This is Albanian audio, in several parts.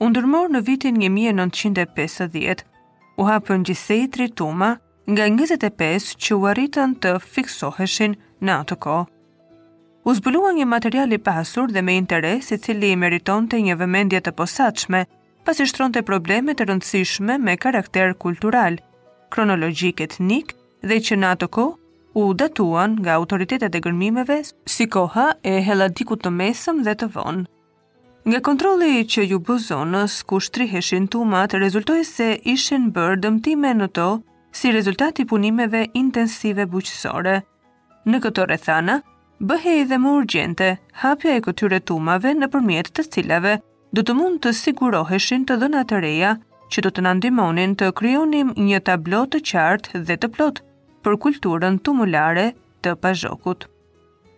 U ndërmor në vitin 1950, u hapën gjithsej tri tuma nga 25 që u arritën të fiksoheshin në atë kohë. U zbulua një material i pasur dhe me interes i cili i meritonte një vëmendje të posaçme, pasi shtronte probleme të rëndësishme me karakter kultural, kronologjik, etnik dhe që në atë kohë u datuan nga autoritetet e gërmimeve si koha e Helladikut të Mesëm dhe të Vonë. Nga kontrolli që iu bë zonës ku shtriheshin tumat, rezultoi se ishin bërë dëmtime në to si rezultat i punimeve intensive bujqësore. Në këto rrethana, bëhej edhe më urgjente hapja e këtyre tumave nëpërmjet të cilave do të mund të siguroheshin të dhëna të reja që do të na ndihmonin të krijonim një tablo të qartë dhe të plotë për kulturën tumulare të Pazhokut.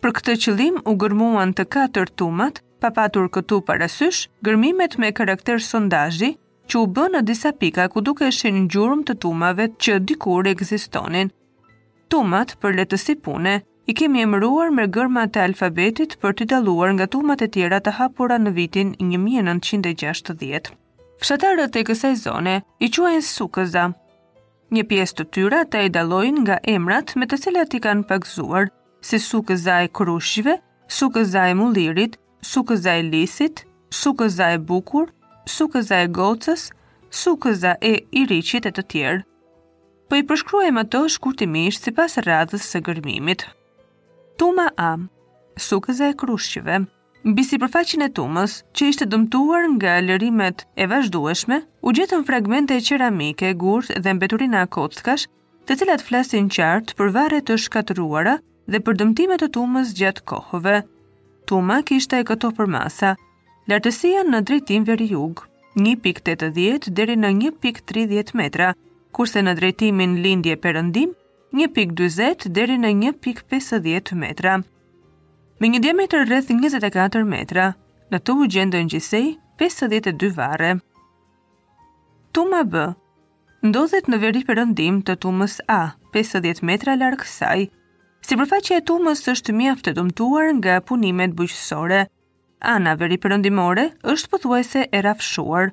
Për këtë qëllim u gërmuan të katër tumat, pa patur këtu parasysh gërmimet me karakter sondazhi që u bënë në disa pika ku dukeshin gjurmë të tumave që dikur ekzistonin. Tumat për lehtësi pune i kemi emëruar me gërmat e alfabetit për t'i dalluar nga tumat e tjera të hapura në vitin 1960. Fshatarët e kësaj zone i quajnë sukëza. Një pjesë të tyre ata i dallojnë nga emrat me të cilat i kanë pagëzuar, si Sukëza e Krushqve, Sukëza e Mullirit, Sukëza e Lisit, Sukëza e Bukur, Sukëza e Gocës, Sukëza e Iriqit e të tjerë. Po i përshkruajmë ato shkurtimisht sipas radhës së gërmimit. Tuma A, Sukëza e Krushqve, Mbi sipërfaqen e tumës, që ishte dëmtuar nga lërimet e vazhdueshme, u gjetën fragmente qeramike, gurë dhe mbeturina kockash, të cilat flasin qartë për varre të shkatërruara dhe për dëmtime të tumës gjatë kohëve. Tuma kishte këto përmasa: lartësia në drejtim veri-jug, 1.80 deri në 1.30 metra, kurse në drejtimin lindje-perëndim, 1.40 deri në 1.50 metra. Me një diametër rreth 24 metra, në të u gjendën gjithsej 52 varre. Tuma B ndodhet në veri perëndim të tumës A, 50 metra larg saj. Sipërfaqja e tumës është mjaft e dëmtuar nga punimet bujqësore. Ana veri perëndimore është pothuajse e rrafshuar.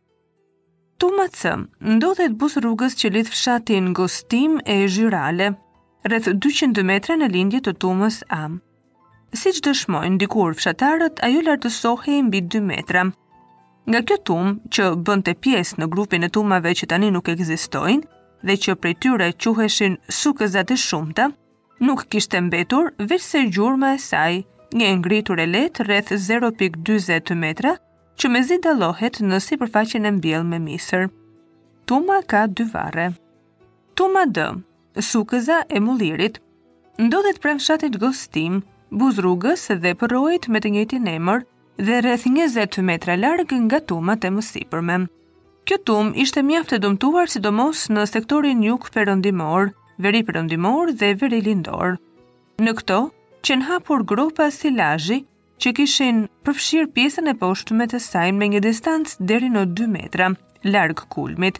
Tuma C, ndodhet buzë rrugës që lidh fshatin Gostimë e Gjyrale, rreth 200 metra në lindje të Tumës A. Siç dëshmojnë dikur fshatarët, ajo lartësohej mbi 2 metra. Nga kjo tumë, që bënte pjesë në grupin e tumave që tani nuk ekzistojnë, dhe që prej tyre quheshin sukëzat e shumta, nuk kishte mbetur veçse gjurma e saj, një e ngritur e lehtë rreth 0.20 metra, që mezi dallohet në sipërfaqen e mbjellë me misër. Tuma ka dy varre. Tuma D, Sukëza e Mullirit, ndodhet pranë fshatit Gostim, buzë rrugës dhe përroit me të njëjtin emër dhe rreth 20 metra larg nga tumat e mësipërme. Kjo tumë ishte mjaft e dëmtuar sidomos në sektorin jugperëndimor, veriperëndimor dhe verilindor. Në këto qenë hapur gropa silazhi që kishin përfshirë pjesën e poshtme të saj në një distancë deri në 2 metra, larg kulmit.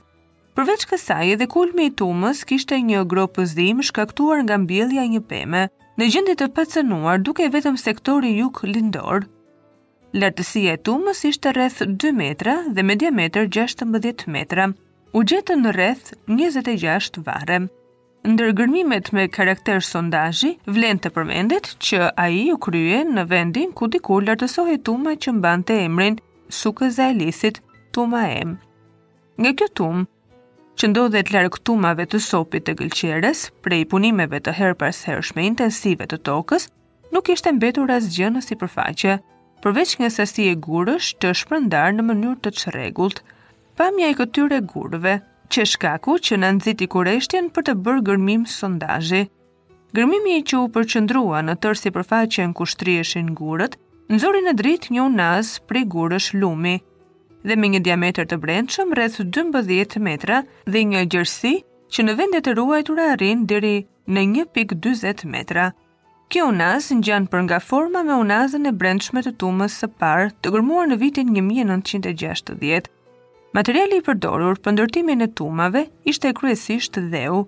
Përveç kësaj, edhe kulmi i tumës kishte një gropëzim shkaktuar nga mbjellja e një peme, në gjendje të pacenuar dukej vetëm sektori juglindor. Lartësia e tumës ishte rreth 2 metra dhe me diametër 16 metra. U gjetën rreth 26 varre. Ndër gërmimet me karakter sondazhi, vlen të përmendet që ai u krye në vendin ku dikur lartësohej tuma që mbante emrin Sukëza e Lisit, Tuma M. Nga kjo tumë, që ndodhet larg tumave të Sopit të Gëlqerës, prej punimeve të herëpashershme intensive të tokës, Nuk kishte mbetur asgjë në sipërfaqe, përveç një sasie gurësh të shpërndarë në mënyrë të çrregullt. Pamja e këtyre gurëve qe shkaku që na nxiti kureshtjen për të bërë gërmim sondazhi. Gërmimi që u përqendrua në tërë sipërfaqen ku shtriheshin gurët, nxori në dritë një unazë prej gurësh lumi, dhe me një diametër të brendshëm rreth 12 metra dhe një gjerësi që në vendet e ruajtura arrin deri në 1.20 metra. Kjo unazë ngjan për nga forma me unazën e brendshme të tumës së parë, të gërmuar në vitin 1960. Materiali i përdorur për ndërtimin e tumave ishte kryesisht dheu.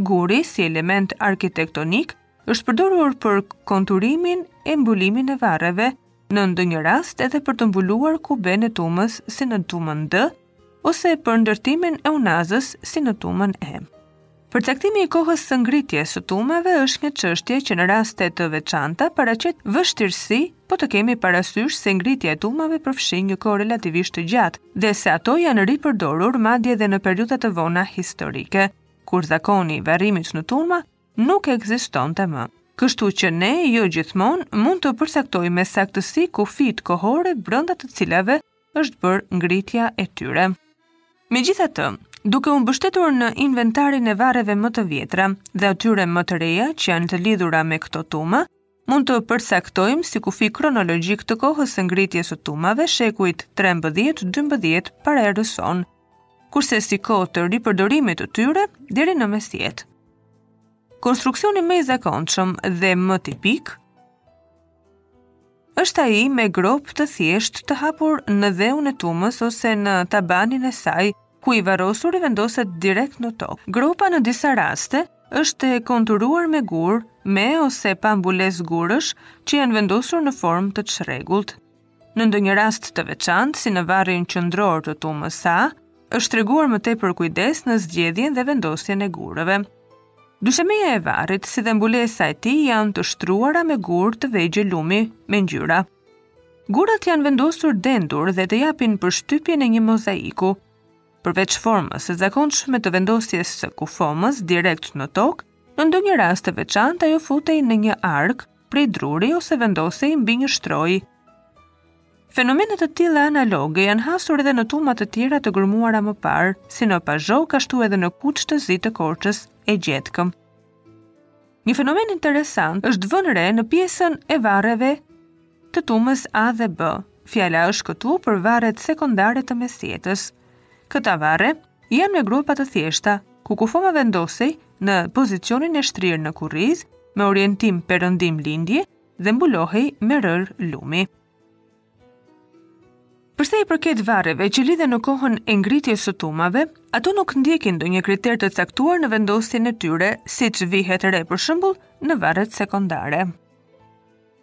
Guri si element arkitektonik është përdorur për konturimin e mbulimin e varreve, në ndonjë rast edhe për të mbuluar kubenë e tumës si në tumën D ose për ndërtimin e unazës si në tumën E. Përcaktimi i kohës së ngritjes së tumave është një çështje që në raste të veçanta paraqet vështirësi, po të kemi parasysh se ngritja e tumave përfshin një kohë relativisht të gjatë dhe se ato janë ripërdorur madje edhe në periudha të vona historike, kur zakoni i varrimit në tuma nuk ekzistonte më. Kështu që ne jo gjithmonë mund të përcaktojmë me saktësi kufijtë kohorë brenda të cilave është bërë ngritja e tyre. Megjithatë, duke u mbështetur në inventarin e varreve më të vjetra dhe atyre më të reja që janë të lidhura me këto tuma, mund të përcaktojmë si kufi kronologjik të kohës së ngritjes së tumave shekujt 13-12 para erës sonë, kurse si kohë të ripërdorimit të tyre deri në mesjetë. Konstruksioni më i zakonshëm dhe më tipik Është ai me gropë të thjeshtë të hapur në dheun e tumës ose në tabanin e saj, ku i varrosuri vendoset direkt në tokë. Gropa në disa raste është e konturuar me gurë, me ose pa mbulesë gurësh që janë vendosur në formë të çrregullt. Në ndonjë rast të veçantë, si në varrin qendror të tumës A, është treguar më tepër kujdes në zgjedhjen dhe vendosjen e gurëve. Dyshemeja e varrit, si dhe mbulesa e tij janë të shtruara me gurë të vegjël lumi me ngjyra. Gurat janë vendosur dendur dhe të japin përshtypjen e një mozaiku. Përveç formës së zakonshme të vendosjes së kufomës direkt në tokë, në ndonjë rast të veçantë ajo futej në një arkë prej druri ose vendosej mbi një shtrojë. Fenomene të tilla analoge janë hasur edhe në tuma të tjera të gërmuara më parë, si në Pazhok ashtu edhe në Kuç të Zi të Korçës e gjetkë. Një fenomen interesant është vënë re në pjesën e varreve të tumës A dhe B. Fjala është këtu për varret sekondare të mesjetës. Këta varre Janë me gropa të thjeshta, ku kufoma vendosej në pozicionin e shtrirë në kurriz, me orientim perëndim-lindje dhe mbulohej me rërë lumi. Përsa i përket varreve që lidhen në kohën e ngritjes së tumave, ato nuk ndjekin ndonjë kriter të caktuar në vendosjen e tyre, siç vihet re për shembull në varret sekondare.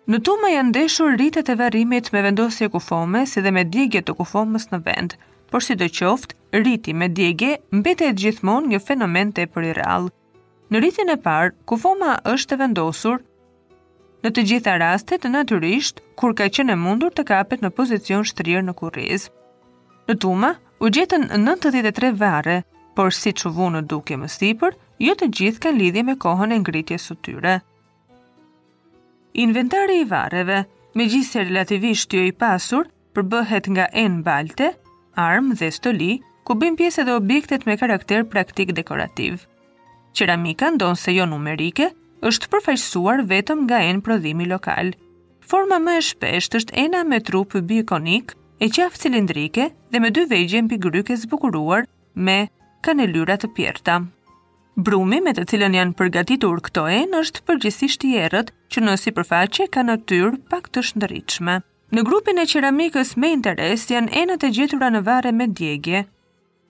Në tuma janë ndeshur ritet e varrimit me vendosje kufome si dhe me djegje të kufomës në vend. Por sidoqoftë, riti me djegje mbetet gjithmonë një fenomen tepër i rrallë. Në ritin e parë, kufoma është e vendosur në të gjitha rastet natyrisht kur ka qenë e mundur të kapet në pozicion shtrirë në kurriz. Në tuma u gjetën 93 varre, por siç u vu në dukje më sipër, jo të gjithë kanë lidhje me kohën e ngritjes së tyre. Inventari i varreve, megjithëse relativisht jo i pasur, përbëhet nga enë balte, armë dhe stoli, ku bëjnë pjesë edhe objektet me karakter praktik dekorativ. Qeramika, ndonëse jo numerike, është përfaqësuar vetëm nga enë prodhimi lokal. Forma më e shpeshtë është ena me trup bikonik, e qafë cilindrike dhe me dy vegje mbi grykë e zbukuruar me kanelyra të pjerrta. Brumi me të cilën janë përgatitur këto enë është përgjithësisht i errët, që në sipërfaqe ka natyrë pak të shndërritshme. Në grupin e qeramikës me interes janë enët e gjetura në varre me djegje.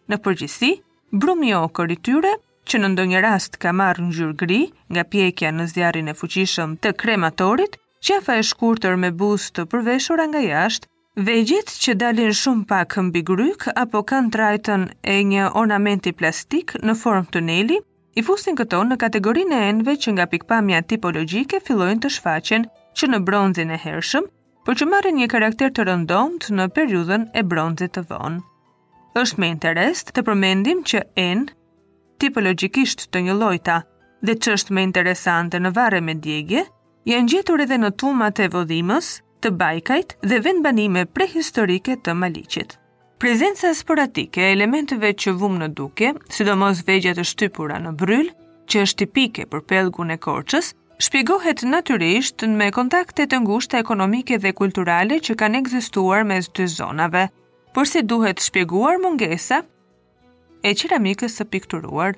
Në përgjithësi, brumi okër i tyre që në ndonjë rast ka marrë ngjyrë gri nga pjekja në zjarrin e fuqishëm të krematorit, qafa e shkurtër me buzë të përveshura nga jashtë Vegjet që dalin shumë pak mbi grykë apo kanë trajtën e një ornamenti plastik në formë tuneli, i fusin këto në kategorinë e enëve që nga pikëpamja tipologjike fillojnë të shfaqen që në bronzin e hershëm, por që marrin një karakter të rëndomtë në periudhën e bronzit të vonë. Është me interes të përmendim që enë tipologjikisht të njëllojta dhe ç'është më interesante në varre me djegje, janë gjetur edhe në tumat e Vodhinës, të Bajkajt dhe vendbanimet prehistorike të Maliqit. Prezenca sporadike e elementëve që vumë në dukje, sidomos vegja të shtypura në bryl, që është tipike për pellgun e Korçës, shpjegohet natyrisht me kontaktet e ngushta ekonomike dhe kulturale që kanë ekzistuar mes dy zonave. Por si duhet shpjeguar mungesa e qeramikës së pikturuar?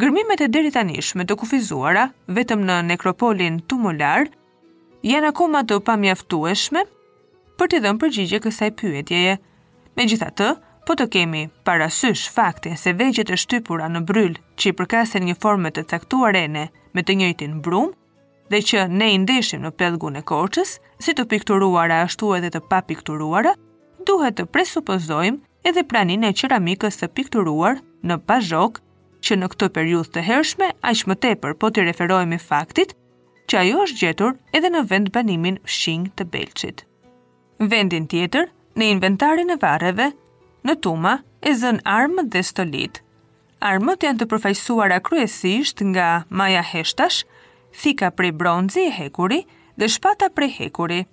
Gërmimet e deritanishme të kufizuara vetëm në nekropolin tumular janë akoma të pamjaftueshme për t'i dhënë përgjigje kësaj pyetjeje. Megjithatë, po të kemi parasysh faktin se vegjet e shtypura në bryl që i përkasin një forme të caktuar ene me të njëjtin brumë, dhe që ne i ndeshim në pellgun e Korçës, si të pikturuara ashtu edhe të papikturuara, duhet të presupozojmë edhe praninë e qeramikës së pikturuar në Pazhok, që në këtë periudhë të hershme, aq më tepër po t'i referohemi faktit që ajo është gjetur edhe në vendbanimin fqinj të Belshit. Vendin tjetër, në inventarin e varreve, në tuma e zënë armët dhe stolitë. Armët janë të përfaqësuara kryesisht nga maja heshtash, thika prej bronzi e hekuri dhe shpata prej hekuri.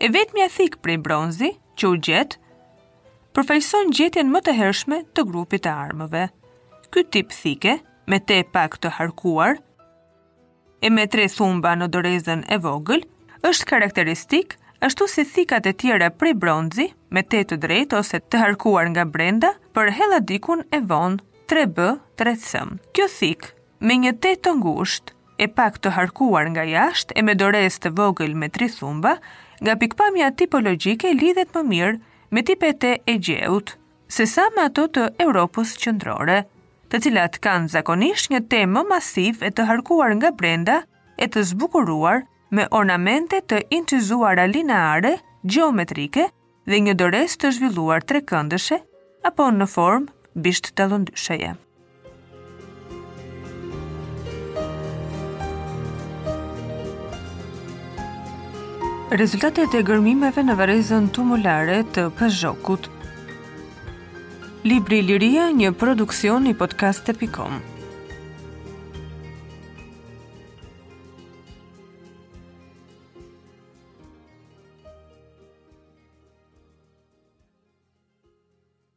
E vetmja thikë prej bronzi që u gjet përfaqëson gjetjen më të hershme të grupit të armëve. Ky tip thike, me teh pak të harkuar, e me tre thumba në dorezën e vogël, është karakteristik, ashtu si thikat e tjera prej bronzi, me teh të drejtë ose të harkuar nga brenda, për helladikun e vonë 3B, 3C. Kjo thikë, me një teh të ngushtë, e pak të harkuar nga jashtë e me dorezë të vogël me tri thumba, nga pikëpamja tipologjike lidhet më mirë me tipet e Egjeut, sesa me ato të Europës Qendrore, të cilat kanë zakonisht një teh më masiv e të harkuar nga brenda e të zbukuruar me ornamente të incizuara lineare, gjeometrike dhe një dorezë të zhvilluar trekëndëshe apo në formë bishtdallëndysheje. Rezultatet e gërmimeve në varrezën tumulare të Pazhokut. Libri Iliria, një produksion i podcast.com.